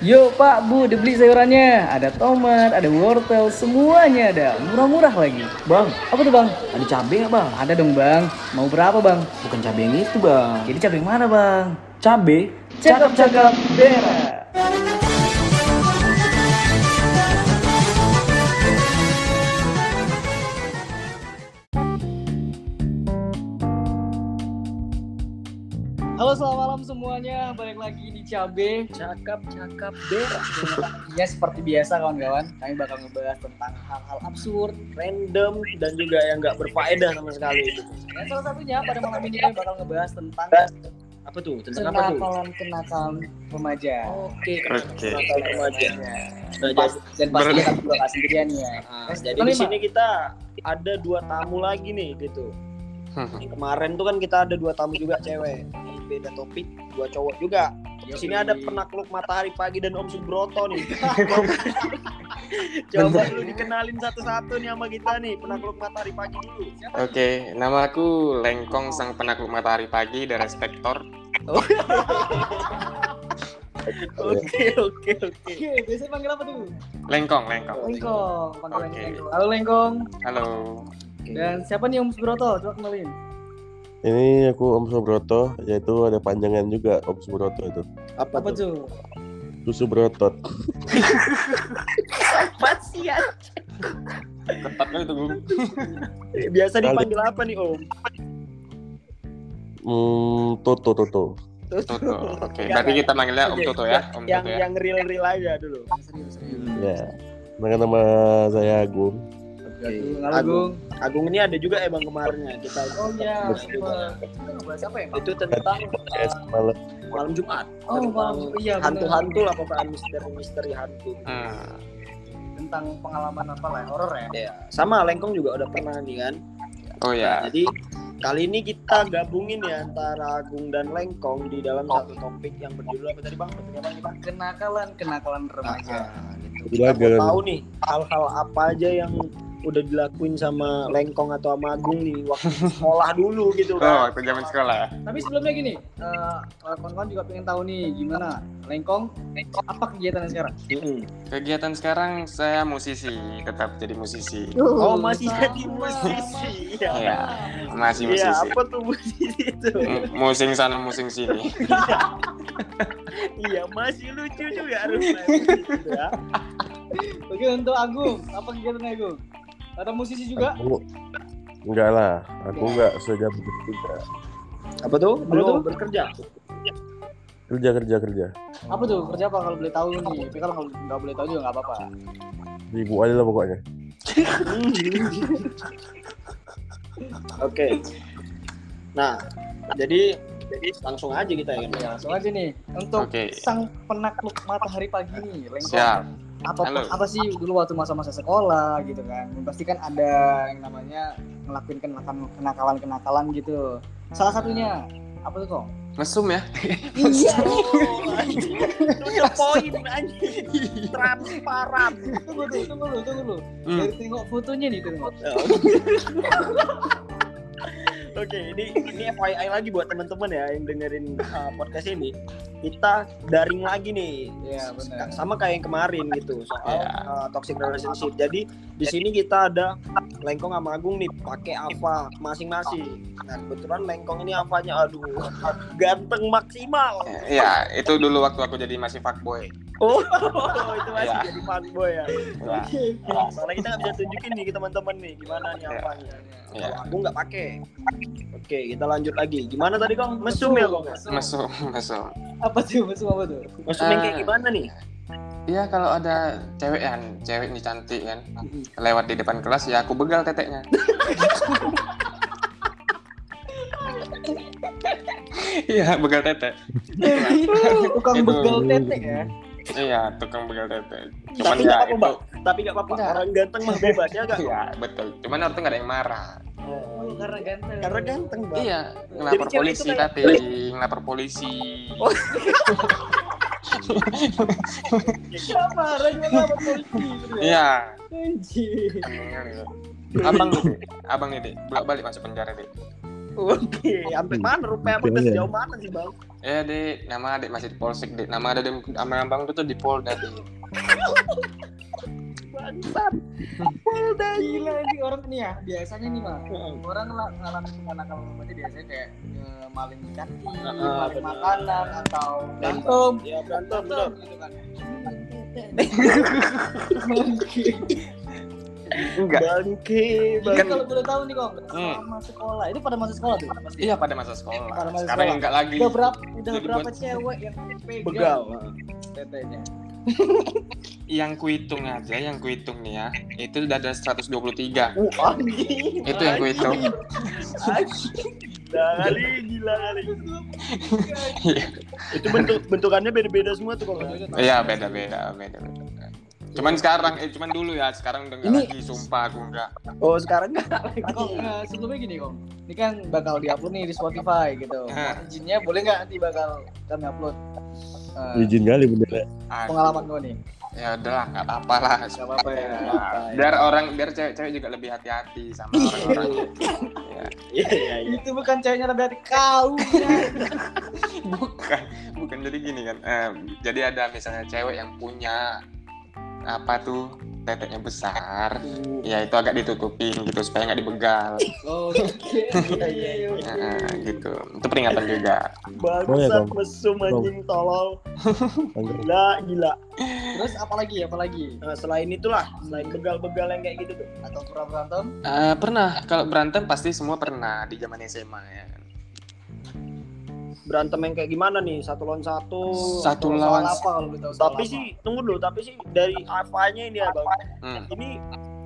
Yo Pak, Bu, dibeli sayurannya. Ada tomat, ada wortel, semuanya ada. Murah-murah lagi. Bang, Apa tuh Bang? ada cabai nggak bang? Ada dong Bang. Mau berapa Bang? Bukan cabai yang itu bang. Jadi cabai yang mana Bang? Cabai? Cakep-cakep berak. Halo selamat malam semuanya, balik lagi di Cabe Cakap-cakap berak Ya seperti biasa kawan-kawan, kami bakal ngebahas tentang hal-hal absurd Random dan juga yang nggak berfaedah sama sekali. Gitu. Dan salah satunya pada malam ini kami bakal ngebahas tentang Apa tuh? Tentang apa tuh? kenakalan-kenakalan remaja Oke, kenakalan remaja. Nah, Pas, jadi, dan pastinya bakal sendirian ya nah, jadi di sini kita ada dua tamu lagi nih gitu. Yang kemarin tuh kan kita ada dua tamu juga cewek. Ini beda topik, dua cowok juga. Di sini ada penakluk matahari pagi dan Om Subroto nih. Coba lu dikenalin satu-satu nih sama kita nih, penakluk matahari pagi dulu. Oke, nama aku Lengkong Sang Penakluk Matahari Pagi dari Spektor. Oke, oke, oke. Oke, biasanya panggil apa tuh? Lengkong, Lengkong. Lengkong, panggil Oke. Lengkong Halo Lengkong Halo. Dan siapa nih Om Subroto? Coba kenalin Ini aku Om Subroto, yaitu ada panjangan juga Om Subroto itu. Apa, Apa tuh? tuh? Susu berotot. Apa sih ya? Ketat kali itu. Biasa dipanggil apa nih Om? Hmm, Toto Toto. Toto. Oke, berarti kita manggilnya Om Toto ya, Om Yang Toto ya. yang real-real aja dulu. Serius, serius Ya. Nama saya Agung. Agung, Agung. Gung. Agung ini ada juga emang kemarinnya. Kita Oh iya, apa ya? Itu tentang uh, malam. malam Jumat. Oh, Tentang malam- iya, hantu-hantu lah pokoknya misteri-misteri hantu. Hmm. Tentang pengalaman apa lah, horor ya? ya sama Lengkong juga udah pernah nih kan? Oh ya. jadi kali ini kita gabungin ya antara Agung dan Lengkong di dalam satu topik yang berjudul apa tadi bang? Apa nih bang? Kenakalan, kenakalan remaja. Nah, gitu. Kita mau tahu nih hal-hal apa aja yang udah dilakuin sama Lengkong atau sama Agung nih waktu sekolah dulu gitu Oh, kan waktu zaman sekolah ya. Tapi sebelumnya gini, eh, kawan-kawan juga pengen tahu nih gimana Lengkong, apa kegiatannya sekarang? Mm-mm. Kegiatan sekarang saya musisi, tetap jadi musisi. Oh masih sama, jadi musisi ya. Iya, masih Iya musisi. apa tuh musisi itu? M- Musing sana, musing sini. iya masih lucu juga ya. Oke untuk Agung, apa kegiatannya Agung? Ada musisi juga? Aku enggak lah, aku enggak sejam begitu juga. Apa tuh? Apa Belum tuh? bekerja. Kerja kerja kerja. Apa tuh? Kerja apa kalau boleh tahu nih? Tapi kalau nggak boleh tahu juga nggak apa-apa. Ibu aja lah pokoknya. Oke. Nah, jadi jadi langsung aja kita ya. Ya, langsung aja nih. Untuk Oke. sang penakluk matahari pagi nih, Lengkong. Siap. Apa Halo. apa sih dulu waktu masa-masa sekolah gitu kan? Pasti kan ada yang namanya ngelakuin kenakalan kenakalan kenakalan gitu. Salah satunya apa tuh kok? Mesum ya. Iya. Itu poin anjing. Transparan. tunggu tuh, tunggu lu, tunggu lu. Hmm. Dari tengok fotonya nih tengok. Oke, ini ini FYI lagi buat teman-teman ya yang dengerin uh, podcast ini. Kita daring lagi nih. Benar. Sama kayak yang kemarin gitu soal Iya. uh, toxic relationship. Jadi di sini kita ada Lengkong sama Agung nih pakai apa masing-masing. Nah, kebetulan Lengkong ini apanya aduh ganteng maksimal. Iya, itu dulu waktu aku jadi masih fuckboy. Oh, itu masih Iya. jadi fuckboy ya. Ya. Soalnya kita nggak bisa tunjukin nih ke teman-teman nih gimana nih Iya. apanya. Iya. Kalau Agung nggak pakai. Oke, kita lanjut lagi. Gimana tadi Kong? Mesum ya Kong? Mesum, mesum. Apa tuh? Mesum apa tuh? Mesum yang kayak Ah. gimana nih? Iya kalau ada cewek kan, cewek nih cantik kan, lewat di depan kelas ya aku begal teteknya. Iya begal tetek. Tukang begal tetek ya. Iya tukang begal tetek. Cuman Tapi ya nggak apa-apa, itu. Bang. Tapi nggak apa-apa. Orang ganteng mah bebas ya? Iya betul. Cuman orang tuh nggak ada yang marah. Oh, karena ganteng. Karena ganteng bang. Iya ngelapor cewek polisi itu kayak- tapi ngelapor polisi. Oh. Kenapa marah juga sama polisi ya? Iya. Anjir. Abang Dek. abang nih deh, bolak balik masuk penjara deh. Oke, sampai mana rupanya Bang? iya. sejauh mana sih bang? Eh, Dek, nama adik masih di Polsek, Dek. Nama ada di sama Abang tuh di Polda, Dek. Bangsat. Gila ini orang nih ya, biasanya nih mah orang lah ngalamin nakal remaja biasanya kayak eh, maling di kantin, Ah, maling makanan atau berantem. Ya berantem gitu kan. Enggak. Bangke, Jadi bang. kalau boleh tahu nih kok, Hmm. selama sekolah, itu pada masa sekolah tuh pasti. Iya, pada masa sekolah. Pada masa Sekarang sekolah. enggak lagi. Udah berapa udah berapa buat- cewek yang pegang Begal. tetenya? Yang kuhitung aja, yang kuhitung nih ya. Itu udah ada 123. Uh, anjing. Itu yang kuhitung. Gila kali, gila kali. Iya. Itu bentuk bentukannya beda-beda semua tuh kok. Iya, beda-beda, beda-beda. Cuman sekarang, eh cuman dulu ya, sekarang udah Ini- lagi, sumpah aku enggak. Oh, sekarang enggak lagi. Kok eh, sebelumnya gini kok, ini kan bakal diupload nih di Spotify gitu. Nah. Izinnya boleh nggak nanti bakal kami upload? Eh, Izin kali bener. Pengalaman gue nih. Ya udahlah, enggak apa-apa lah. Gak apa-apa ya. Biar orang, biar cewek-cewek juga lebih hati-hati sama orang-orang. ya. Iya, iya, iya. Itu bukan ceweknya lebih hati kau. bukan bukan jadi gini kan Eh, jadi ada misalnya cewek yang punya apa tuh teteknya besar ya itu agak ditutupin gitu supaya nggak dibegal Oke. Iya, iya, iya. Nah, gitu itu peringatan juga Bangsat Bang. mesum anjing tolol. Gila, gila. Terus apa lagi? Apa lagi? Nah, selain itulah, selain begal-begal yang kayak gitu tuh. Atau pernah berantem? Eh, pernah kalau berantem pasti semua pernah di zaman SMA ya. Berantem yang kayak gimana nih? Satu lawan satu. Satu lawan apa kalau lu tahu? soal Tapi sih, tunggu dulu. Tapi sih dari apa-nya ini ya, Bang. Hmm. Ini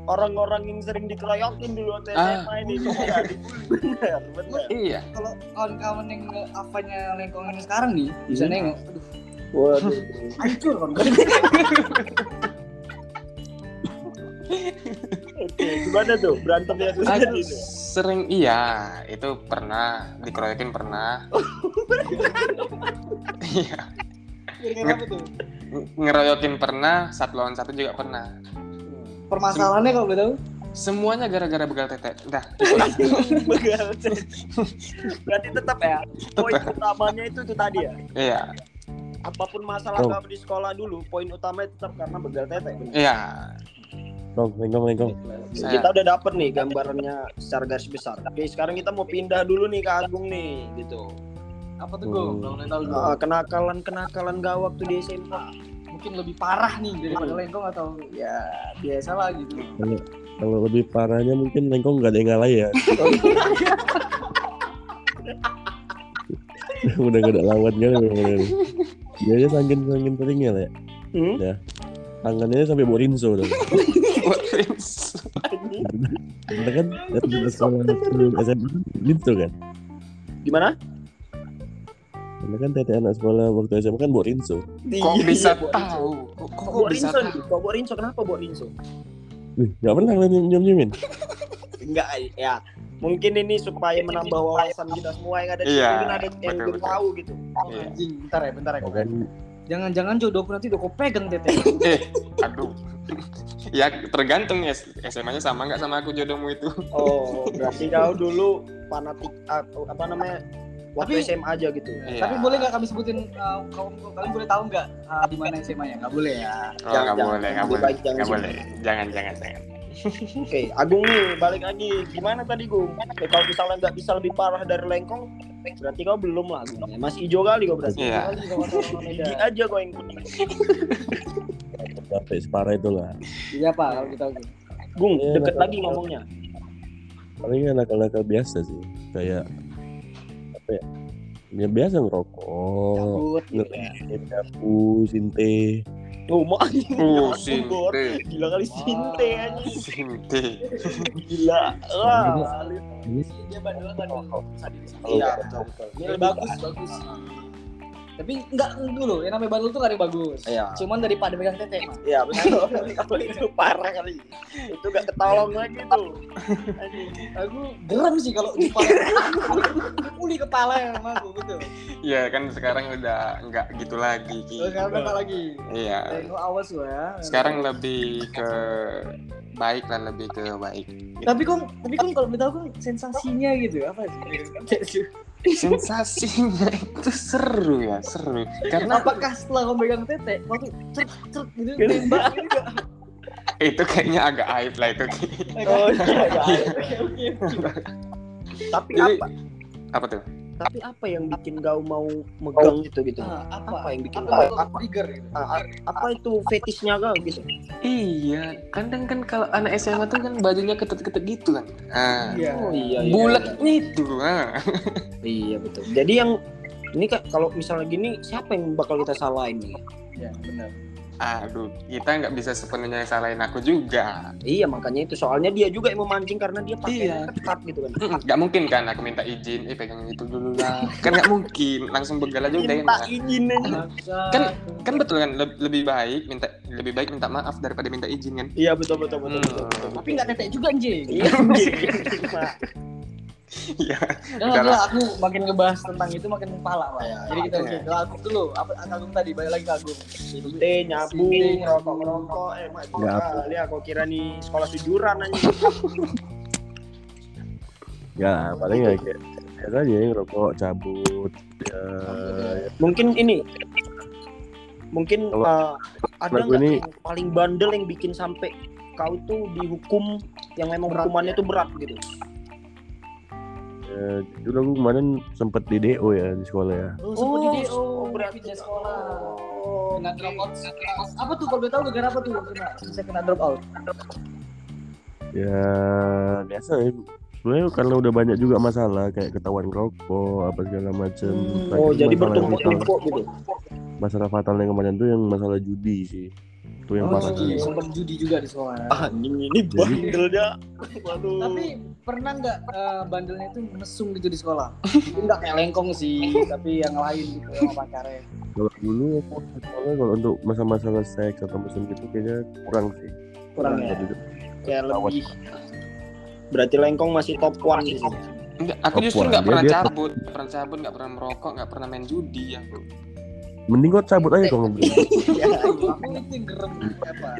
orang-orang yang sering dikeroyokin dulu waktu Ah. SMA ini. Iya, dibully. Bener, bener. iya kalau kawan-kawan yang apanya lengkongan sekarang nih bisa Hmm. nengok aduh Waduh. hancur kan Oke, gimana tuh berantem ya tuh Aku tuh? sering iya itu pernah dikeroyokin pernah iya ngeroyokin pernah satu lawan satu juga pernah permasalahannya kalau boleh tahu semuanya gara-gara begal tete dah Begal. Berarti tetap ya. Poin utamanya itu itu tadi ya. iya Apa pun masalah Oh. kamu di sekolah dulu, poin utamanya tetap karena begal tete. iya Nong, lengkong, lengkong. Saya- Kita udah dapet nih gambarannya secara garis besar. Oke, sekarang kita mau pindah dulu nih ke Agung nih, gitu. apa tuh gue Hmm. tahu Ah, kenakalan-kenakalan gak waktu di SMA. mungkin lebih parah nih daripada lengkong atau ya biasa lah gitu Kalau, kalau lebih parahnya mungkin lengkong nggak ada yang ngalah ya. Udah gak ada lawan kan bener-bener. Dia aja sangkin sangkin teringnya lah ya. Hmm? Tangannya sampai bawa rinso dong. Buat kan dari sekolah SMA gitu kan. Gimana? Karena kan tete anak sekolah waktu SMA kan bawa rinso. kok bisa Iya, Bo tahu kok, kok, bisa Rinso tahu. Kok Bo Rinso? Kenapa Bo Rinso? Wih, gak pernah kalian nyium-nyiumin? Enggak, ya. Mungkin ini supaya menambah wawasan kita semua yang ada di Iya, sini. Ada yang belum tahu gitu. Iya. anjing bentar ya bentar ya jangan-jangan jodohku nanti udah kau pegang tete eh aduh ya tergantung ya SMA-nya sama nggak sama aku jodohmu itu Oh, berarti kau dulu fanatik ah, apa namanya? Waktu Tapi- SMA aja gitu. Iya. tapi boleh nggak kami sebutin uh, kau, kalian boleh tahu nggak uh, di mana SMA-nya nggak boleh ya oh Jangan, nggak jangan. boleh nggak boleh baik jangan boleh jangan jangan jangan Oke, Agung nih balik lagi. Gimana tadi Gung? Ya, kalau misalnya nggak bisa lebih parah dari lengkong, berarti kau belum lah Gung. Ya, Masih hijau kali kau berarti. Iya. Kata orang Gigi aja kau yang kuning. sampai separah itu lah. Iya pak kalau kita Gung, Iya, deket lagi ngomongnya. Paling nakal-nakal biasa sih. Kayak apa ya? Ya biasa ngerokok, cabut gitu ya. ngerokok, sinte. Oh, mau uh Bor. sinte Gila kali sinte anjing. sinte Gila. Wah. Iya, Ini dia bandel bisa diri sendiri. Iya, Kalau- betul bagus bagus. Tapi enggak dulu, yang namanya bandel tuh gak ada yang bagus. Iya. Cuman daripada megang tete, mah. Iya betul. Kalau itu parah kali. Itu gak ketolong lagi tuh. Anjing. Aku geram sih kalau di kepala. Uli kepala yang sama aku, betul. Iya kan sekarang udah nggak gitu lagi. Terus sekarang enggak lagi. Iya. Awas gua ya. Sekarang lebih ke baik lah lebih ke baik. Tapi kok, tapi kok kalau tahu kok sensasinya gitu apa sih? Sensasinya itu seru ya seru. Karena Apakah setelah kau megang tete, kau tuh cek cek gitu gitu nggak? itu kayaknya agak aib lah itu. Oh iya. iya. Oke. Tapi Jadi- apa? Apa tuh? Tapi apa yang bikin kau mau megang gitu gitu? Ah, Apa yang bikin apa, kau? apa trigger gitu? Ah, ah, apa itu fetishnya kau gitu? Iya, kadang kan kalau anak SMA tuh kan bajunya ketet-ketet gitu kan. Ah, Iya. Oh iya. iya, bulat iya. itu. Ah. Iya betul. Jadi yang ini kak kalau misalnya gini siapa yang bakal kita salahin nih? Iya benar. Aduh, kita nggak bisa sepenuhnya salahin aku juga. Iya makanya itu soalnya dia juga yang memancing karena dia pakai Iya. ketat gitu kan. Mm, Nggak mungkin kan aku minta izin, eh pegang itu dulu lah. Kan nggak mungkin, langsung begal aja udah Minta enak. izin aja. Kan- Kan betul kan, Le- lebih baik minta lebih baik minta maaf daripada minta izin kan. Iya betul betul betul Hmm. betul. betul. Tapi nggak tete juga anjing. Iya. Iya. Dan Udah udah aku makin ngebahas tentang itu makin kepala pak. Iya. Jadi kita oke ke Agung dulu. Apa Agung tadi balik lagi Agung. Teh nyabu, Sini. rokok rokok, eh mak apa. kali aku kira nih sekolah sujuran aja. Ya paling ya kayak biasa aja ya, ngerokok, cabut, ya, Mungkin ini mungkin uh, ada aku nggak ini- yang paling bandel yang bikin sampai kau tuh dihukum yang memang hukumannya tuh berat gitu. Ya dulu aku kemarin sempet di DO ya di sekolah ya. Oh, sempat di DO, oh, berarti di sekolah. Oh, Kena drop out. Apa tuh kalau boleh tahu gara apa tuh kena bisa kena drop out? Ya biasa ya. Sebenarnya karena udah banyak juga masalah kayak ketahuan rokok apa segala macam. Hmm. Oh, jadi bertumpuk-tumpuk gitu. Masalah fatal yang kemarin tuh yang masalah judi sih. Itu yang Oh, parah sih. sempat judi juga di sekolah. Anjing ini bandelnya. Waduh. Tapi pernah nggak eh, bandelnya itu mesum gitu di sekolah? Mungkin nggak kayak lengkong sih, tapi yang lain gitu sama pacarnya. Kalau dulu aku di sekolah kalau untuk masalah-masalah seks atau mesum gitu kayaknya kurang sih. Kurang ya. Jadi, kayak lebih berarti lengkong masih top one di sini. Enggak, aku justru nggak pernah dia- cabut, nggak pernah cabut, nggak pernah merokok, nggak pernah main judi aku. Mending kau cabut aja kalau Ya, itu yang gerem apa?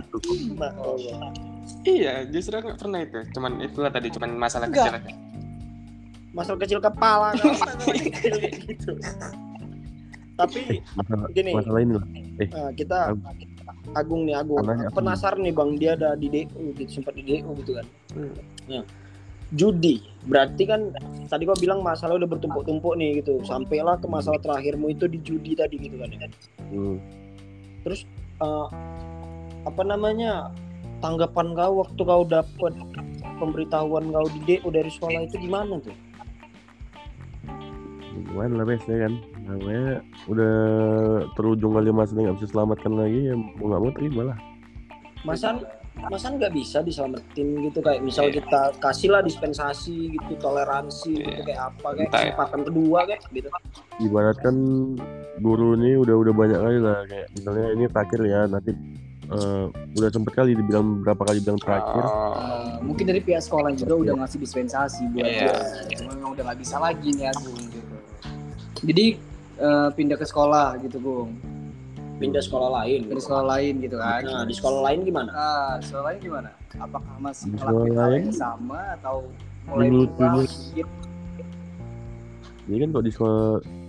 Iya, justru aku nggak pernah itu. Cuman itulah tadi, cuman masalah Enggak. kecil aja. masalah kecil kepala kan kecil gitu. Tapi masalah, Gini. masalah ini lah. Nah, kita Agung nih Agung penasaran nih Bang dia ada di DU gitu sempat di DU gitu kan. Nah, judi berarti kan tadi kau bilang masalah udah bertumpuk-tumpuk nih gitu sampailah ke masalah terakhirmu itu di judi tadi gitu kan ya. Hmm. Eh, apa namanya tanggapan kau waktu kau dapet pemberitahuan kau di DU dari sekolah itu gimana tuh? Gimana lah biasanya kan namanya udah terujung kali masalah nggak bisa selamatkan lagi ya mau nggak mau terima lah Masa masa nggak bisa diselamatin gitu kayak misal kita kasih lah dispensasi gitu toleransi gitu kayak apa kayak Entah ya. kesempatan kedua kayak gitu. ibaratkan guru ini udah udah banyak kali lah kayak misalnya ini terakhir ya nanti eh, udah sempet kali dibilang berapa kali bilang terakhir Eh, mungkin dari pihak sekolah juga udah ngasih dispensasi buat Iya. dia. Cuma memang udah nggak bisa lagi nih Agung gitu. Jadi eh, pindah ke sekolah gitu, Bung. Pindah sekolah lain. Ke sekolah lain gitu kan. Nah, di sekolah lain gimana? Ah, di sekolah lain gimana? Apakah masih ngelakuin sekolah hal lain? yang sama atau mulai Dulu- berubah dulu. sedikit? jadi kan kalau di sekolah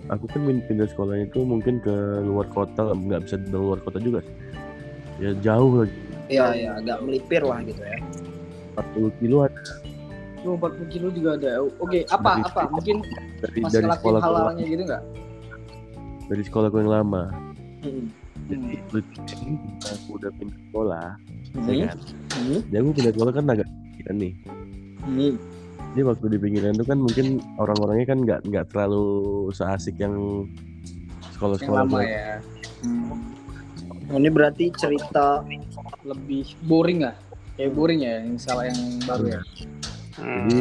aku kan pin- pindah sekolahnya itu mungkin ke luar kota nggak bisa di luar kota juga ya jauh lagi Iya, ya, agak melipir lah gitu ya. 40 kilo ada Oh, 40 kilo juga ada. Oke, apa Dari- apa? Mungkin dari masih dari sekolah ke hal-halnya gitu nggak? dari sekolahku yang lama Hmm. Jadi ini aku udah pindah sekolah Hmm. ya kan Hmm. jadi aku pindah sekolah kan agak kan nih Hmm. Jadi waktu di pinggiran itu kan mungkin orang-orangnya kan nggak nggak terlalu seasik yang Yang sekolah-sekolah lama gue. ya. Hmm. Oh, ini berarti cerita Lebih boring nggak? Kayak boring ya yang salah yang baru ya. Jadi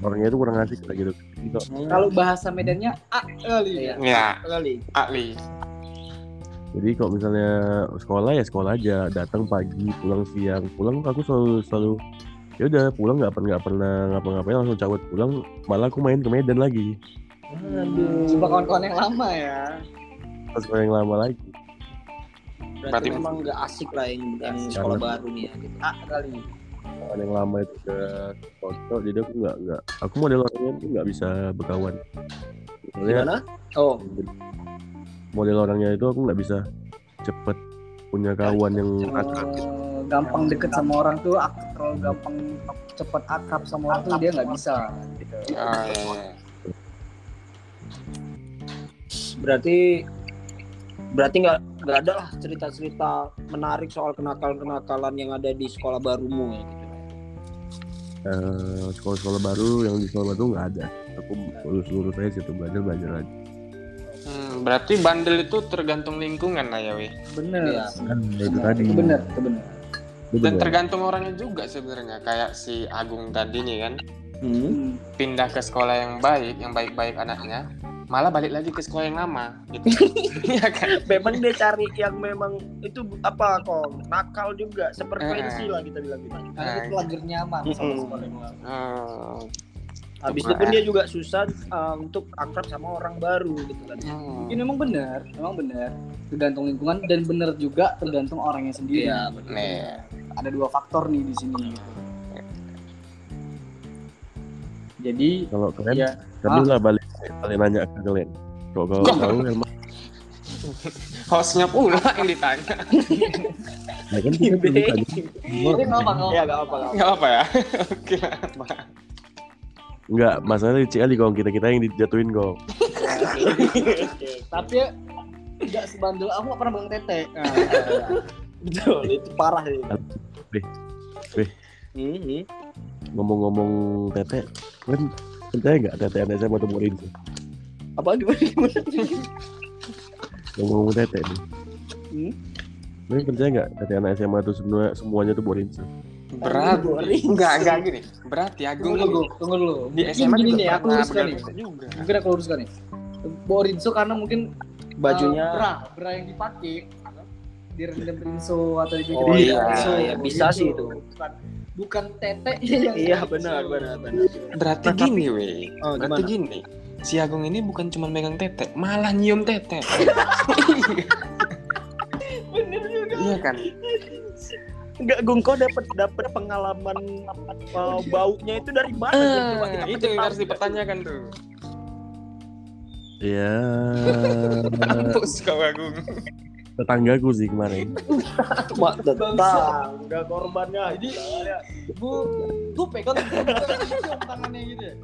orangnya itu kurang asik lah gitu. gitu. Kalau bahasa Medannya A kali ya. Iya. Ya, kali. Jadi kalau misalnya sekolah ya sekolah aja, datang pagi, pulang siang. Pulang aku selalu selalu ya udah pulang nggak pernah nggak pernah ngapa-ngapain langsung cabut pulang malah aku main ke Medan lagi Aduh. Kawan-kawan yang lama ya. pas yang lama lagi Berarti, Berarti- memang nggak asik lah yang, yang sekolah baru nih ya. Gitu. A kali. kawan yang lama itu udah kotor jadi aku nggak nggak aku model orangnya itu nggak bisa berkawan Soalnya Gimana? Oh, model orangnya itu aku nggak bisa cepet punya kawan yang akrab Eh, gampang deket sama orang tuh ak- terlalu gampang cepet akrab sama orang tuh dia nggak bisa gitu. Berarti berarti nggak nggak ada lah cerita-cerita menarik soal kenakalan-kenakalan yang ada di sekolah barumu ya gitu. Eh, sekolah-sekolah baru yang di sekolah baru nggak ada aku lulus aja situ belajar belajar aja berarti bandel itu tergantung lingkungan lah ya, weh. Bener. Iya. kan ya itu tadi Itu bener, itu bener. Dan bener. tergantung orangnya juga sebenarnya. Kayak si Agung tadi nih kan, Hmm. Hmm. pindah ke sekolah yang baik, yang baik-baik anaknya, malah balik lagi ke sekolah yang lama, gitu. Iya kan? Memang dia cari yang memang itu apa kok nakal juga sefrekuensi Eh. lah kita bilang gitu. Karena Nah, itu lagi nyaman sama sekolah yang lama. Habis itu pun dia juga susah uh, untuk akrab sama orang baru gitu kan. Hmm. Ini memang benar, memang benar. Tergantung lingkungan dan benar juga tergantung orangnya sendiri. Iya, benar. Nih, Ada dua faktor nih di sini. gitu. Jadi kalau kalian ya kami lah balik balik nanya ke kalian kok kau Kok? tahu emang hostnya pula yang ditanya. ya kan kita nggak apa nggak Ya nggak apa-apa. Gak apa ya? Oke? Enggak, masalahnya di kali kong kita kita yang dijatuhin kong. Tapi ya nggak sebandel aku nggak pernah bang tete. Nah, Betul, itu parah sih. Beh, beh. Ngomong-ngomong tete, kan percaya nggak tete anak saya mau temuin sih? Apa gimana gimana? Ngomong-ngomong tete nih. Hmm? Kalian percaya nggak tete anak SMA itu semua semuanya tuh boring sih? Berat. Enggak, enggak gini. Berat ya, tunggu Agung. dulu, tunggu dulu. Di Mungkin SMA gini nih, aku luruskan nih. juga. Mungkin aku luruskan nih. Borinso karena mungkin Bajunya eh, bra, bra yang dipakai direndam rinso atau di Oh, iya, rinso, iya, bisa sih itu. Bukan, tete yang Iya rinso. benar benar benar. Berarti gini, weh. Oh, Berarti gimana? gini. Si Agung ini bukan cuma megang tete, malah nyium tete. Bener juga. iya kan? Enggak, Gung, kau dapat dapat pengalaman uh, baunya itu dari mana? Eh, Coba kita itu yang harus dipertanyakan tuh. Iya. Mampus kau Agung. Tetanggaku sih kemarin. Mak tetang, enggak korbannya. Jadi bu, gue pegang tangannya gitu. ya.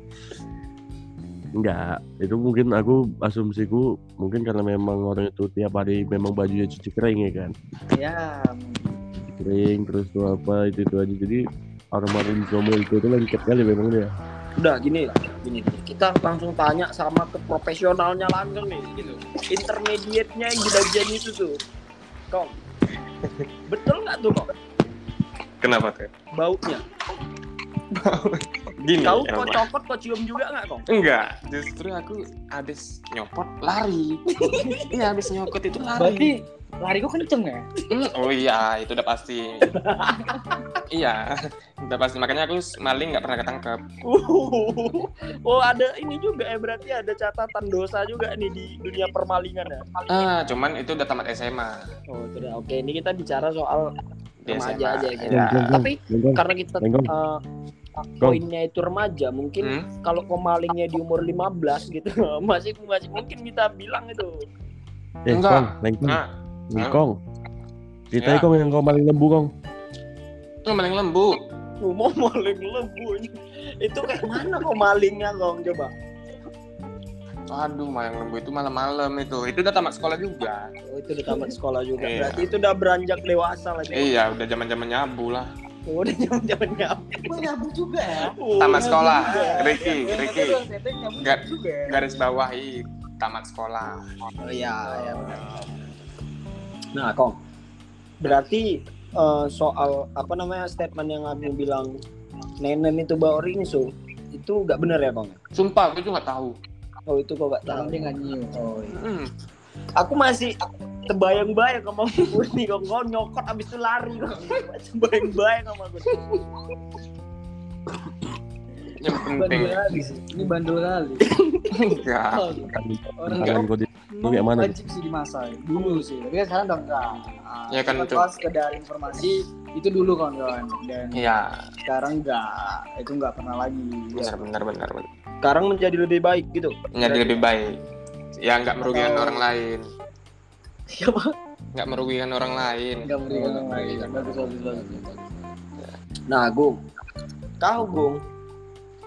Enggak, itu mungkin aku asumsiku mungkin karena memang orang itu tiap hari memang bajunya cuci kering ya kan. Ya, Cuci kering terus tuh apa itu itu aja jadi aroma aroma itu tuh lengkap kali memang dia. Udah gini gini. Kita langsung tanya sama ke profesionalnya langsung nih, gitu. Intermediate-nya yang di bagian itu tuh. Kok betul nggak tuh kok Kenapa tuh? baunya? Gini. Kau kok copot kok cium juga nggak kok? Enggak, justru aku habis nyopot lari. Iya, habis nyokot itu lari. berarti lari gue kenceng ya? Hmm, oh iya, itu udah pasti. iya, udah pasti. Makanya aku maling nggak pernah ketangkep. oh ada ini juga ya berarti ada catatan dosa juga nih di dunia permalingan ya. Ah, cuman itu udah tamat SMA. Oh sudah oke ini kita bicara soal Remaja aja gitu. Ya. tapi karena kita uh, poinnya itu remaja mungkin Hmm? kalau kau malingnya di umur 15 gitu masih masih mungkin kita bilang itu eh Enggak. kong, lengkong, Nah, lengkong. Ceritanya Ya. kong yang kau paling lembu kong. itu maling lembu. Mau maling lembu itu kayak mana kok malingnya kong coba Aduh, maling lembu itu malam-malam itu. Itu udah tamat sekolah juga. oh, itu udah tamat sekolah juga Iya. berarti itu udah beranjak dewasa lagi Iya, udah zaman-zaman nyabu lah. Oh, udah zaman zamannya Gue nyabu juga ya. Tamat sekolah. juga. Ricky, Ricky. kata tete nyabu Gak- juga ya. Garis bawahi tamat sekolah. oh iya iya benar. nah kong berarti eh, soal apa namanya statement yang aku bilang nenen itu bawa rinso itu nggak benar ya bang Sumpah, aku juga nggak tahu. oh itu kok nggak tahu dia nggak nyium. oh iya. Hmm. Aku masih terbayang-bayang sama Murni kok kau nyokot abis itu lari kok terbayang-bayang sama aku Yang penting. Bandel kali sih. Ini bandel kali. Enggak. Orang Kalian kode itu kayak mana? wajib sih di masa dulu sih tapi kan sekarang udah enggak Ya kan, itu sekedar informasi itu dulu kawan-kawan dan Iya, sekarang enggak itu enggak pernah lagi benar benar benar benar. sekarang menjadi lebih baik gitu Menjadi lebih baik. Ya nggak merugikan Atau- orang lain. siapa Nggak merugikan orang lain. enggak merugikan orang lain bagus bagus bagus nah Gung kau Gung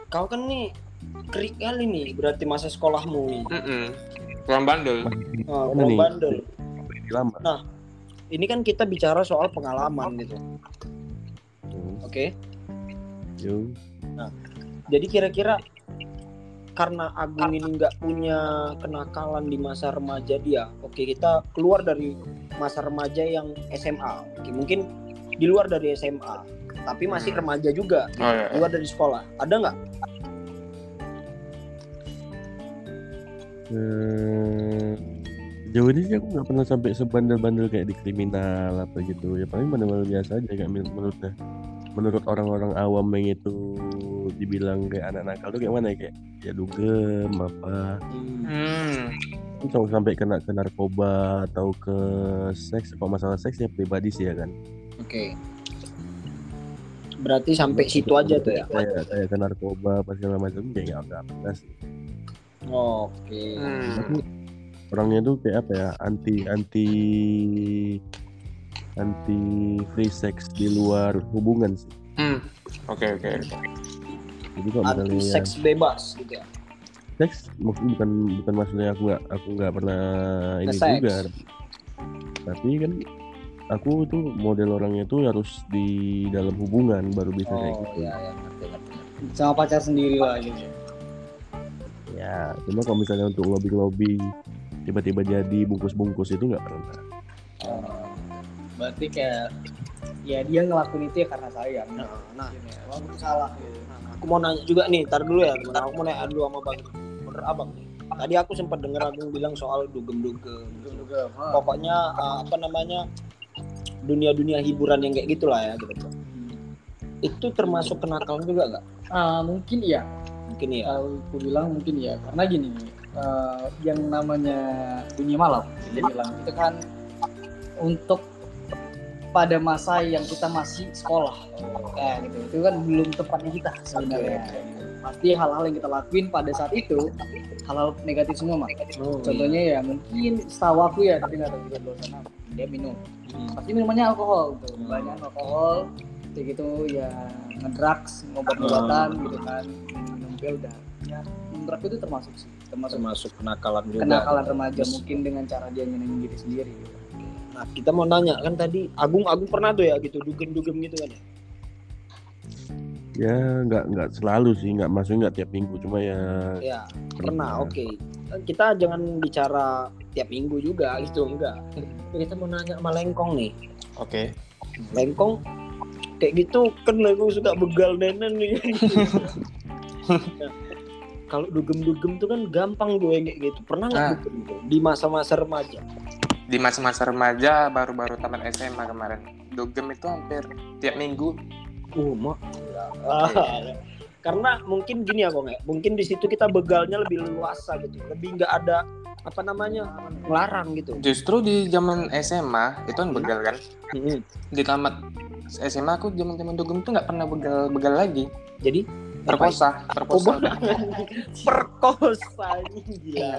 kau kan nih krik kali nih berarti masa sekolahmu nih. Kurang bandel. oh, Mana nih? bandel lama. ini kan kita bicara soal pengalaman gitu Hmm, oke yuk. jadi kira-kira karena Agung ini nggak punya kenakalan di masa remaja dia. Oke kita keluar dari masa remaja yang SMA oke mungkin di luar dari SMA tapi masih Hmm. remaja juga. Oh iya. keluar dari sekolah. Ada nggak? Eh, jauh ini sih aku nggak pernah sampai sebandel-bandel kayak di kriminal apa gitu. Ya paling bandel biasa aja kayak menur- menurutnya menurut orang-orang awam yang itu dibilang kayak anak nakal tuh kayak mana ya? Kayak ya dugem apa? Hmm. Sampai sampai kena ke narkoba atau ke seks kalau masalah seks ya pribadi sih ya kan? Oke. Berarti sampai situ aja tuh ya? kayak kayak ke narkoba apa segala macam kayak nggak nggak pernah sih. Oke. Hmm. orangnya tuh kayak apa ya? Anti anti anti free sex di luar hubungan sih. Hmm. Oke oke. Anti misalnya seks bebas gitu ya? Seks? Mungkin bukan bukan maksudnya aku nggak aku nggak pernah ini Nge-sex. juga. Tapi kan aku tuh model orangnya tuh harus di dalam hubungan baru bisa kayak oh gitu. ya ya ngerti ngerti. Sama pacar sendiri lah gitu ya? Cuma kalau misalnya untuk lobby lobby tiba-tiba jadi bungkus-bungkus itu nggak pernah. Oh, berarti kayak ya dia ngelakuin itu ya karena sayang nah, nah walaupun salah gitu aku mau nanya juga nih tar dulu ya teman aku mau nanya dulu sama bang bener abang nih. Tadi aku sempat dengar Agung bilang soal dugem-dugem juga pokoknya uh, apa namanya dunia-dunia hiburan yang kayak gitulah ya gitu. Itu termasuk kenakalan juga nggak? Ah, mungkin iya. Mungkin ya kalau aku bilang mungkin ya karena gini eh, yang namanya dunia malam dia bilang itu kan untuk pada masa yang kita masih sekolah. Ya gitu. Itu kan belum tepatnya kita sebenarnya. Pasti hal-hal yang kita lakuin pada saat itu hal-hal negatif semua mah Oh, contohnya ya mungkin setahu aku ya tapi nggak tahu juga di luar sana. Dia minum. Pasti minumannya alkohol tuh banyak alkohol kayak gitu ya ngedrugs ngobat-ngobatan gitu kan. Minum pil udah. Ya menurut aku itu termasuk sih. Termasuk termasuk kenakalan juga. kenakalan remaja mungkin dengan cara dia nyenengin diri sendiri gitu. Nah kita mau nanya kan tadi Agung Agung pernah tuh ya gitu dugem-dugem gitu kan ya? Ya nggak nggak selalu sih nggak maksudnya nggak tiap minggu cuma ya ya pernah oke. Kita jangan bicara tiap minggu juga gitu enggak. Kita mau nanya sama Lengkong nih. Oke. Lengkong kayak gitu kan Lengkong suka begal nenen nih. Nah, kalau dugem-dugem tuh kan gampang gue kayak gitu. Pernah nggak Ah. dugem tuh di masa-masa remaja Di masa-masa remaja baru-baru tamat SMA kemarin. Dugem itu hampir tiap minggu. uh mak karena mungkin gini ya kok nggak mungkin di situ kita begalnya lebih luasa gitu lebih nggak ada apa namanya ngelarang gitu Justru di zaman SMA itu kan begal kan. Mm-mm. Di tamat SMA aku zaman-zaman dugem tuh nggak pernah begal begal lagi. jadi Perkosa, perkosa. Oh, perkosa ini gila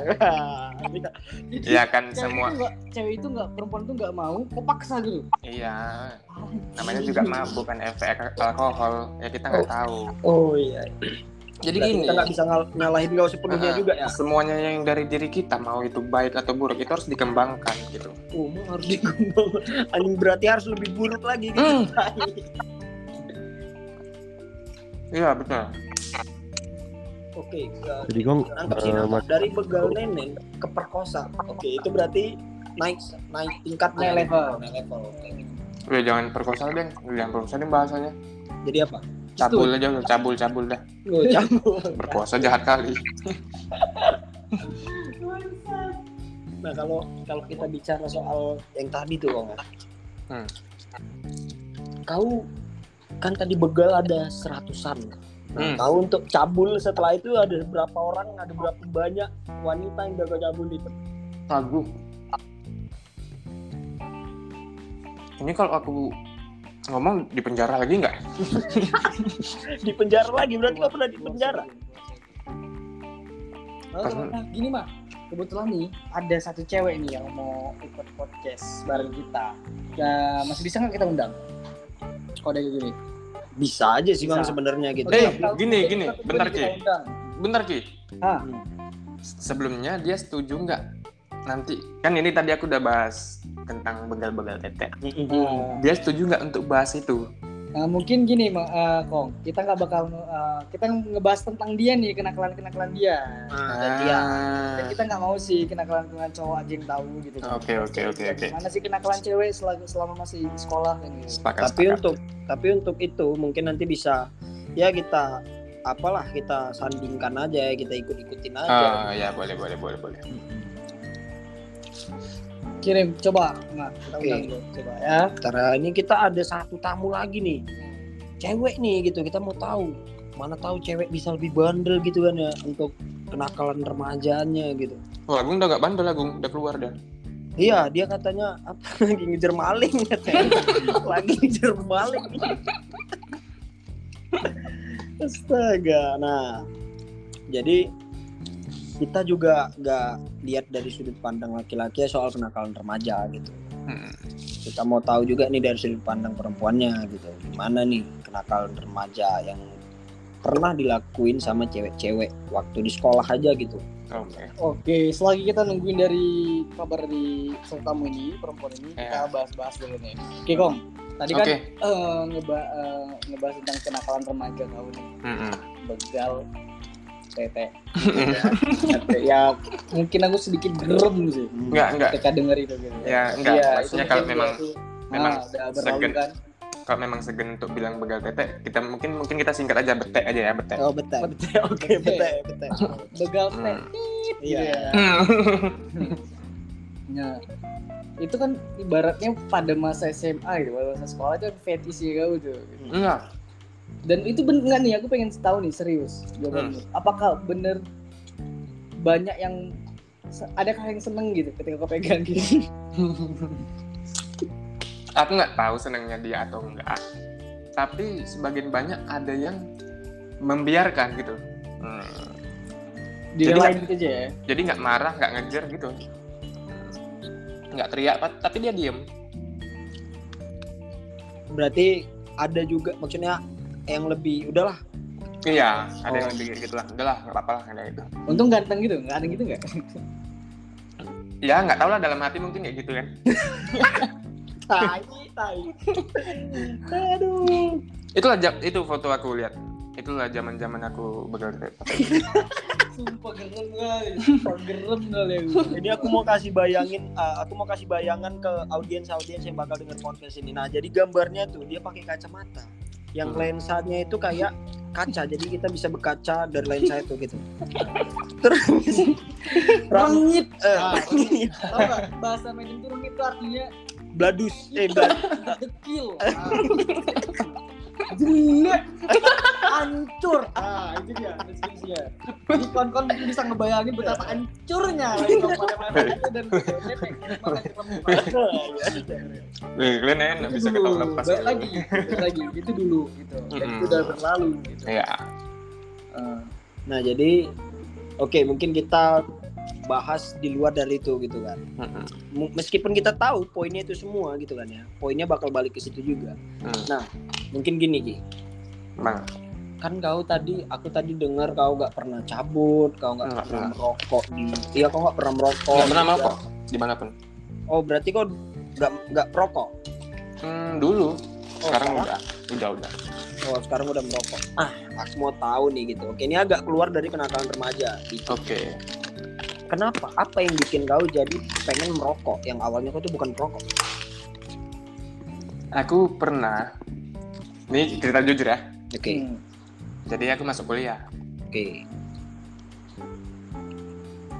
Iya kan cewek semua. itu nggak cewek itu nggak perempuan itu nggak mau kok paksa gitu Iya. Namanya juga mabuk kan efek alkohol. Ya kita nggak tahu. oh iya Jadi Berarti gini. kita nggak bisa ngal- nyalahin kau sepenuhnya Ah, juga ya Semuanya yang dari diri kita mau itu baik atau buruk itu harus dikembangkan gitu. oh harus dikembang anjing berarti harus lebih buruk lagi gitu Hmm. Iya betul. oke ke- jadi nangkep sih eh, dari begal nenen ke perkosa oke itu berarti naik naik tingkat Naik level. naik level oke. Udah jangan perkosa deh, jangan perkosa deh bahasanya. jadi apa cabul aja lu cabul cabul dah Oh, cabul. berpuasa jahat kali Nah kalau kalau kita bicara soal yang tadi tuh ya. Hmm. kau kan tadi begal ada seratusan. Nah, Hmm. kau untuk cabul setelah itu ada berapa orang, ada berapa banyak wanita yang kau cabul itu? lagu ini kalau aku ngomong di penjara lagi nggak Di penjara lagi berarti kau pernah di penjara? Gini mah, kebetulan nih ada satu cewek nih yang mau ikut podcast bareng kita. Ya, masih bisa nggak kita undang? Kode gini. Bisa aja sih Bang sebenarnya gitu. Eh, Tapi gini, gini, bentar, Ki. bentar ki Ah. sebelumnya dia setuju nggak nanti kan ini tadi aku udah bahas tentang begal-begal tete Ah. dia setuju nggak untuk bahas itu Nah, mungkin gini, eh, Kong, kita nggak bakal eh, kita ngebahas tentang dia nih kenakalan-kenakalan dia. Nah, gantian. Dan kita nggak mau sih kenakalan-kenakalan cowok aja yang tahu gitu. Oke, oke, oke, oke. Mana sih kenakalan cewek selama, selama masih sekolah kan gitu. sepakat tapi sepakat. untuk tapi untuk itu mungkin nanti bisa ya kita apalah kita sandingkan aja kita ikut ikutin aja. Ah, ya boleh boleh boleh boleh. Kirim, coba, nah kita Oke. undang dulu, coba ya. Cara ini kita ada satu tamu lagi nih. Cewek nih gitu. Kita mau tahu. Mana tahu cewek bisa lebih bandel gitu kan ya untuk kenakalan remajanya gitu. Oh Agung udah gak bandel Agung. Udah keluar dah iya dia katanya apa lagi ngejar maling? katanya. Lagi ngejar maling. Astaga nah. Jadi kita juga nggak lihat dari sudut pandang laki-laki soal kenakalan remaja gitu. Hmm. kita mau tahu juga nih dari sudut pandang perempuannya gitu. Gimana nih kenakalan remaja yang pernah dilakuin sama cewek-cewek waktu di sekolah aja gitu oke Oke, selagi kita nungguin dari kabar peserta tamu ini, perempuan ini, kita Iya. bahas-bahas dulu nih. Oke, Kong. Tadi kan eh, ngeba- eh, ngebahas tentang kenakalan remaja kau nih. Mm-mm. Begal, tete. ya, mungkin aku sedikit gerem sih. Nggak, nggak. Ketika denger itu gitu. Ya, enggak. Iya, Maksudnya itu kalau memang suatu- memang ah, udah berlalu segen. kan. Kalau memang segen untuk bilang begal tete kita mungkin mungkin kita singkat aja bete aja ya bete oh betul Betul, oke betul betul Begal Hmm. tete. iya Nah, itu kan ibaratnya pada masa SMA gitu, pada masa sekolah itu fetish ya kau tuh. enggak Dan itu bener nggak nih? Aku pengen tahu nih serius jawabannya. Apakah bener banyak yang adakah yang seneng gitu ketika kau pegang gitu? aku nggak tahu senangnya dia atau enggak tapi sebagian banyak ada yang membiarkan gitu. Hmm. Direlain gitu aja ya. jadi nggak marah nggak ngejar gitu. Nggak teriak tapi dia diem. Berarti ada juga maksudnya yang lebih udahlah. Iya ada yang Oh. lebih gitu lah. Udahlah nggak apa-apa lah ada itu. Untung ganteng gitu, nggak ada gitu nggak? ya nggak tahu lah dalam hati mungkin kayak gitu kan tai tai. Aduh. Itulah itu foto aku lihat. Itulah zaman zaman aku begal tete Sumpah gerem kali, sumpah gerem kali. Aku. ini aku mau kasih bayangin uh, aku mau kasih bayangan ke audiens audiens yang bakal denger podcast ini. Nah jadi gambarnya tuh dia pakai kacamata. Yang Hmm. lensanya itu kayak kaca. Jadi kita bisa berkaca dari lensa itu gitu. Terus ram Rengit. eh, Ah, bahasa medium itu rengit itu artinya bladus eh blad- dekil. Jelek. Hancur. Ah, itu dia deskripsinya. Jadi kawan-kawan mungkin bisa ngebayangin betapa hancurnya masa itu dan banget Wih, kalian enak bisa ketawa dulu, lepas balik lagi, lagi, itu dulu gitu. Dan itu udah berlalu gitu. Iya. Ah. nah jadi oke mungkin kita bahas di luar dari itu gitu kan. M- meskipun kita tahu poinnya itu semua gitu kan ya poinnya bakal balik ke situ juga Hmm. mungkin gini Ki Bang, kan kau tadi aku tadi dengar kau nggak pernah cabut kau nggak pernah pernah. merokok di iya kau nggak pernah merokok nggak pernah merokok di mana pun. oh berarti kau nggak nggak perokok Hmm, dulu. Oh, Sekarang udah, udah udah. oh sekarang udah merokok ah aku mau tahu nih gitu oke ini agak keluar dari kenakalan remaja dikit. Oke. Kenapa apa yang bikin kau jadi pengen merokok yang awalnya kau tuh bukan perokok Aku pernah. Ini cerita jujur ya. Oke, Hmm. Jadi aku masuk kuliah. oke.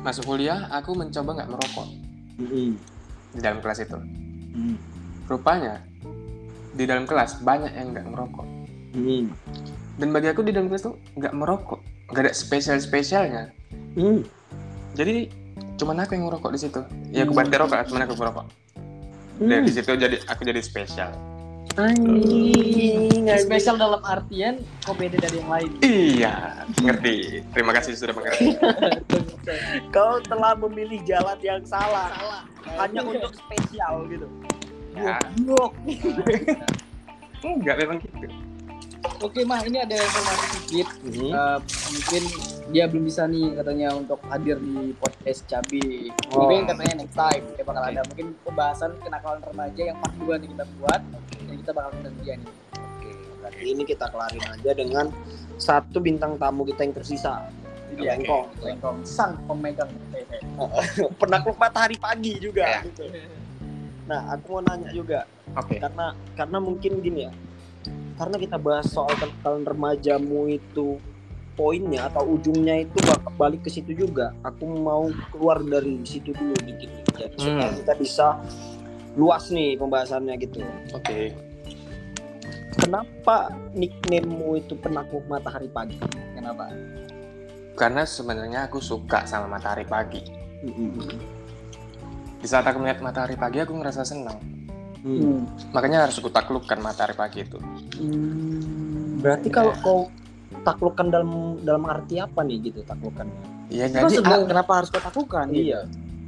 Masuk kuliah, aku mencoba nggak merokok Mm-mm. di dalam kelas itu. Mm. Rupanya di dalam kelas banyak yang nggak merokok. Mm. Dan bagi aku di dalam kelas tuh nggak merokok, nggak ada spesial spesialnya. Mm. Jadi cuman aku yang merokok di situ. Ya aku bantu rokok, cuman aku merokok. Hmm. Dari situ jadi aku jadi spesial. Anjing. Spesial dalam artian kok beda dari yang lain. Iya, ngerti. Terima kasih sudah mengerti. Kau telah memilih jalan yang salah. Hanya untuk spesial gitu. Ya, Blok. enggak memang gitu. Oke mah ini ada informasi sedikit. Hmm. Eh, mungkin dia belum bisa nih katanya untuk hadir di podcast Cabi. Oh. Mungkin katanya next time dia bakal Oke. ada mungkin pembahasan kenakalan remaja yang part 2 nih kita buat dan kita bakal undang dia nih. Oke, berarti ini kita kelarin aja dengan satu bintang tamu kita yang tersisa. Dia Lengkong. Lengkong sang pemegang TV. Penakluk matahari pagi juga. Ya. gitu. Nah, aku mau nanya juga Oke. karena karena mungkin gini ya. Karena kita bahas soal kenakalan remajamu itu poinnya atau ujungnya itu bakal balik ke situ juga. Aku mau keluar dari situ dulu dikit nih. Jadi supaya Hmm. kita bisa luas nih pembahasannya gitu. Oke. Kenapa nicknamemu itu penakluk matahari pagi? Kenapa? Karena sebenarnya aku suka sama matahari pagi. Di saat aku melihat matahari pagi, aku ngerasa senang. Hmm. Makanya harus aku taklukkan matahari pagi itu. Berarti kalau kau taklukkan dalam dalam arti apa nih gitu taklukkannya? Iya, jadi ah, kenapa harus kau lakukan? Iya.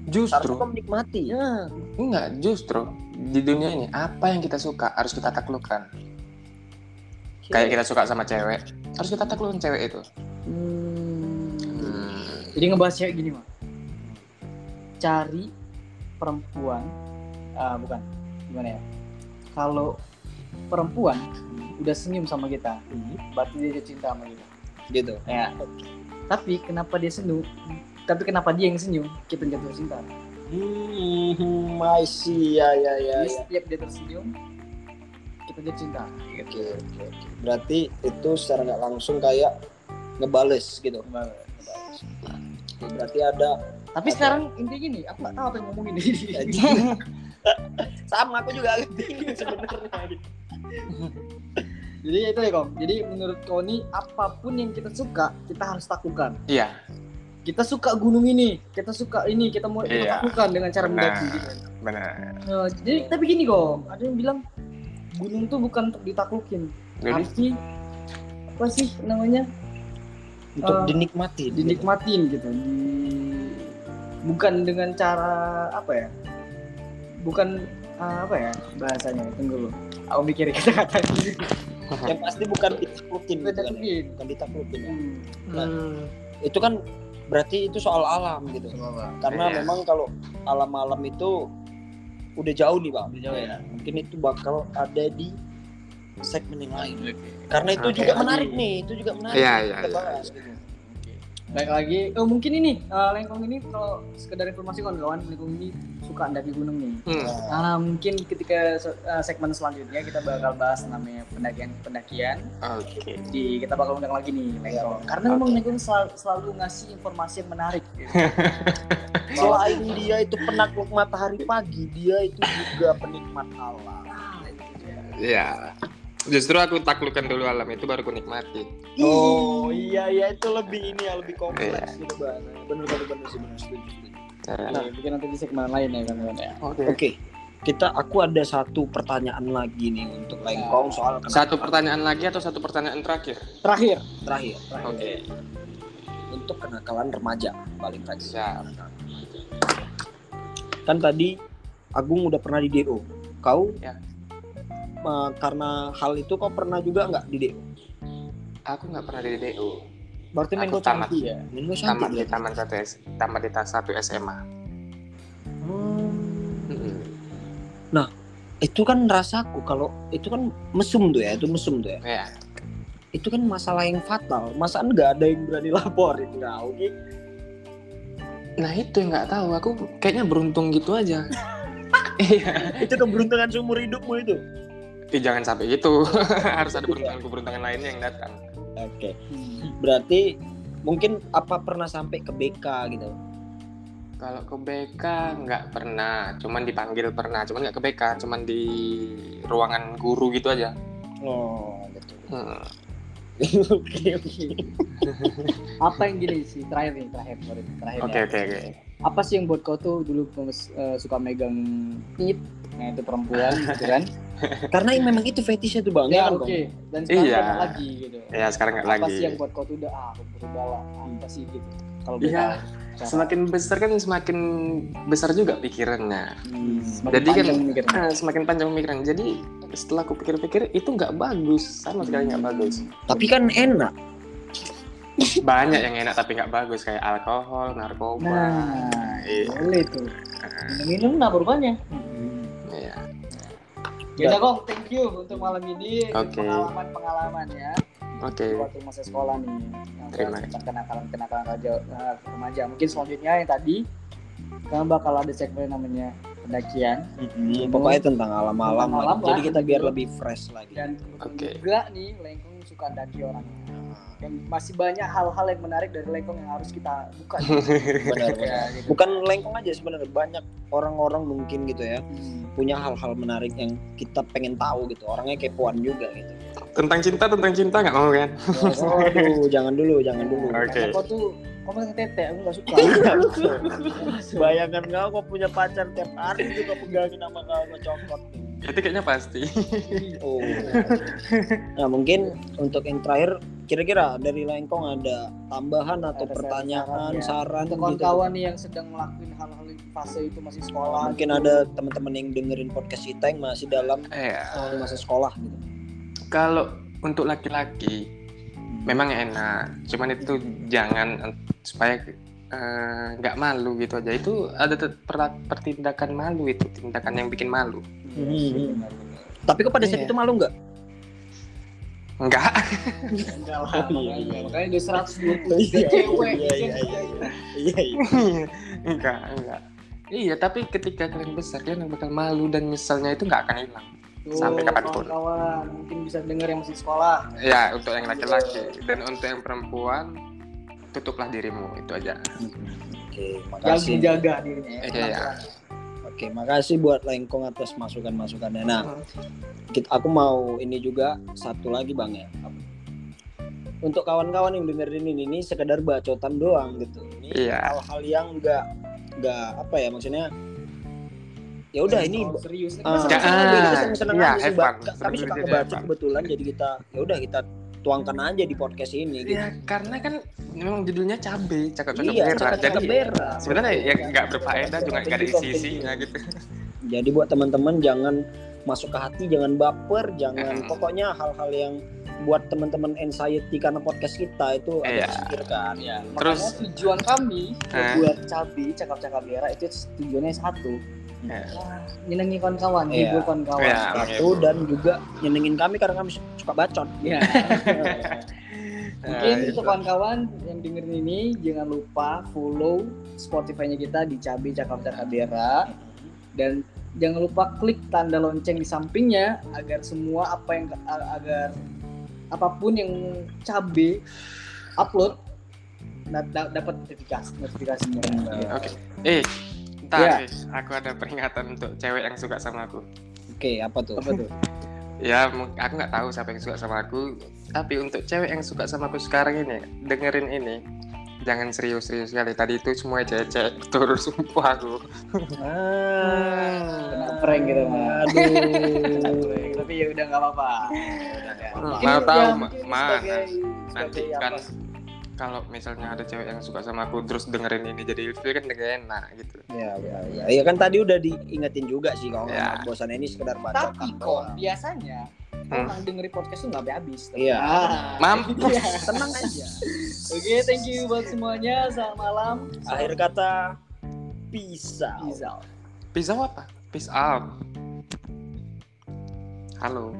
justru kau menikmati. Ya. enggak, justru di dunia ini apa yang kita suka harus kita taklukkan. Kayak kita suka sama cewek, harus kita taklukkan cewek itu. Hmm. Hmm. Jadi ngebahas cewek gini mah. Cari perempuan, ah, bukan gimana ya? Kalau perempuan udah senyum sama kita, berarti dia cinta sama kita. Gitu. Ya. Tapi kenapa dia senyum? Tapi kenapa dia yang senyum? Kita jatuh cinta. Hmm, I see. Ya ya ya. Jadi ya. setiap dia tersenyum, kita jatuh cinta. Oke, oke, oke. Berarti itu secara nggak langsung kayak ngebales gitu. Kembali. Oke, Berarti ada Tapi Ada. sekarang intinya gini, aku nggak tahu apa yang ngomongin ini. sama aku juga agak bingung sebenarnya. Jadi itu ya kong. Jadi menurut ini apa pun yang kita suka kita harus lakukan. Iya, Kita suka gunung ini, kita suka ini, kita mau kita Iya. lakukan dengan cara mendaki. Nah. Gitu. benar. Nah, jadi tapi gini kong, ada yang bilang gunung tuh bukan untuk ditaklukin, Jadi, tapi apa sih namanya Untuk Eh, dinikmati. dinikmatin gitu. Di- bukan dengan cara apa ya? Bukan ah, apa ya bahasanya? Tunggu dulu. Aku mikir kata-kata. Yang pasti bukan ditaklukin gitu kan. Bukan ditaklukin. ya. Hmm. Nah, itu kan berarti itu soal alam gitu. Karena Iya. memang kalau alam-alam itu udah jauh nih bang. Udah jauh ya. Mungkin itu bakal ada di segmen yang lain. Karena itu Oke. juga menarik nih. Itu juga menarik. Iya, iya, iya. bahas, gitu. Baik lagi, oh mungkin ini eh, Lengkong ini kalau sekedar informasi kawan-kawan, Lengkong ini suka mendaki gunung nih. hmm. Nah, mungkin ketika se- eh, segmen selanjutnya kita bakal bahas namanya pendakian-pendakian. oke. Di kita bakal undang lagi nih Lengkong. Karena memang Lengkong selalu, selalu ngasih informasi yang menarik. Gitu. Selain dia itu penakluk matahari pagi, dia itu juga penikmat alam. Ah, dia. Iya. Justru aku taklukkan dulu alam itu baru aku nikmati. Oh iya iya itu lebih ini ya lebih kompleks Iya. gitu bahasanya. Bener bener bener sih bener setuju. Nah, Nah, mungkin nanti di segmen lain ya kan ya. Oke. Oke, kita aku ada satu pertanyaan lagi nih untuk Lengkong soal kenapa- Satu pertanyaan lagi atau satu pertanyaan terakhir? Terakhir, terakhir Oke. untuk kenakalan remaja balik lagi. Siap. Kan tadi Agung udah pernah di DO. Kau Ya. Eh, karena hal itu kau pernah juga nggak di DO? Aku nggak pernah di DU. berarti main tamat. ya. Minggu Tamat cantik di taman satu S, tamat di satu SMA. Hmm. Itu kan rasaku kalau itu kan mesum tuh ya, itu mesum tuh ya. Ya. Itu kan masalah yang fatal. Masa nggak ada yang berani laporin kau? Oke. Nah itu yang nggak tahu. Aku kayaknya beruntung gitu aja. Iya. itu keberuntungan seumur hidupmu itu. Eh, jangan sampai gitu harus ada keberuntungan keberuntungan lainnya yang datang Oke. Hmm. Berarti mungkin apa pernah sampai ke BK gitu? kalau ke BK nggak pernah cuman dipanggil pernah cuman nggak ke BK cuman di ruangan guru gitu aja Oh, gitu. Hmm. Oke, oke. apa yang gini sih terakhir nih terakhir sorry, terakhir oke ya. oke oke apa sih yang buat kau tuh dulu pemes- eh, suka megang tit nah itu perempuan gitu kan Karena memang itu fetishnya tuh Bang. ya kan, oke Bang? dan sekarang Iya. lagi gitu ya sekarang nggak apa lagi sih yang buat kau tuh udah ah berubah lah apa sih gitu kalau Iya. Beda semakin besar kan semakin besar juga pikirannya. Hmm, semakin Jadi kan-. Ah, semakin panjang pemikiran. Jadi setelah aku pikir-pikir itu nggak bagus. Sama sekali nggak bagus. Tapi kan enak. banyak yang enak tapi nggak bagus. Kayak alkohol narkoba. Nah iya. boleh tuh. Minum apa rupanya. Iya. Ya udah Kong, thank you untuk malam ini. Oke. pengalaman-pengalaman ya oke waktu masa sekolah nih yang Terima tentang kenakalan-kenakalan raja eh, remaja. Mungkin selanjutnya yang tadi kan bakal ada segmen namanya pendakian Hmm, pokoknya tentang alam-alam. Tentang alam Jadi kita biar lebih fresh lagi. dan Oke. juga nih Lengkong suka daki orangnya. Dan masih banyak hal-hal yang menarik dari Lengkong yang harus kita buka. Benar, benar. gitu. Bukan lengkong aja sebenarnya banyak orang-orang mungkin gitu ya Hmm. punya hal-hal menarik yang kita pengen tahu gitu. Orangnya kepoan juga gitu. tentang cinta tentang cinta nggak mau kan jangan dulu, jangan dulu. Karena kau tuh kau main tete, aku gak suka. Bayangan kau kau punya pacar tiap hari juga pegangin sama kau ngecokot. itu kayaknya pasti Oh. Nah mungkin untuk yang terakhir kira-kira dari Lengkong ada tambahan atau Ada pertanyaan, saran, ya. saran, Untuk gitu. kawan-kawan nih yang sedang ngelakuin hal-hal di fase itu masih sekolah. Mungkin gitu. ada teman-teman yang dengerin podcast kita yang masih dalam ya eh, masa sekolah gitu. kalau untuk laki-laki memang enak cuman itu jangan eh, supaya eh, nggak malu gitu aja itu ada pertindakan malu itu tindakan yang bikin malu Iya benar. Tapi kok pada saat Iya. itu malu nggak? enggak Enggak lah, Oh, iya, makanya- iya. makanya dia 120 Iya, cewek. iya, iya, iya, Iya, iya. enggak enggak iya tapi ketika kalian besar kalian bakal malu dan misalnya itu nggak akan hilang Tuh, Sampai kapan pun. kawan-kawan mungkin bisa dengar yang masih sekolah. ya untuk yang laki-laki dan untuk yang perempuan tutuplah dirimu itu aja Oke, Yang makasih. menjaga dirinya ya. Iya. Oke, makasih buat Lengkong atas masukan-masukannya. Nah, kita, aku mau ini juga satu lagi bang ya. Untuk kawan-kawan yang dengerin ini, ini sekedar bacotan doang gitu. Ini Iya. hal-hal yang enggak enggak apa ya maksudnya. Ya udah ini Oh, serius. Ah, Jangan. seneng aja, seneng-seneng Iya, sih. Kami suka kebaca kebetulan jadi kita ya udah kita tuangkan aja di podcast ini gitu. ya karena kan memang judulnya cabe cakap-cakap Iya, merah cakap-cakap jadi merah. sebenarnya ya nggak berfaedah juga nggak ada isi-isinya gitu Jadi buat teman-teman jangan masuk ke hati, jangan baper, jangan Hmm. pokoknya hal-hal yang buat teman-teman anxiety karena podcast kita itu Iya. ada pikirkan. Ya, Terus- makanya tujuan kami Eh. buat cabi cakap-cakap merah itu tujuannya satu. Wah, nyenengin kawan-kawan, Iya. hibur kawan-kawan. Iya. Satu dan juga nyenengin kami karena kami suka bacot. Iya. Mungkin Nah, untuk itu. kawan-kawan yang dengerin ini jangan lupa follow Spotify-nya kita di Cabi Cakap Cakap Dera dan jangan lupa klik tanda lonceng di sampingnya agar semua apa yang agar apa pun yang Cabe upload da- da- dapat notifikasi notifikasinya. oke eh ntar. Chris, aku ada peringatan untuk cewek yang suka sama aku Oke, apa tuh? Apa tuh? ya aku nggak tahu siapa yang suka sama aku tapi untuk cewek yang suka sama aku sekarang ini dengerin ini jangan serius-serius sekali tadi itu semua cewek betul sumpah aku Ah, Kena prank gitu mah. Kena Aduh. prank. Tapi ya udah nggak apa-apa. Mau ya, tahu Ma- nanti kan apa? Kalau misalnya ada cewek yang suka sama aku terus dengerin ini jadi ilfil kan gak enak gitu Ya, ya, ya. Iya kan tadi udah diingetin juga sih kalau Ya. bosan ini sekedar baca. Tapi kok biasanya Hmm. orang dengerin podcast tuh nggak habis. Iya. Mampus. Iya. Tenang aja. Oke, thank you buat semuanya. Selamat malam. Akhir kata pisau. Peace out. Peace out apa? Peace out. Halo.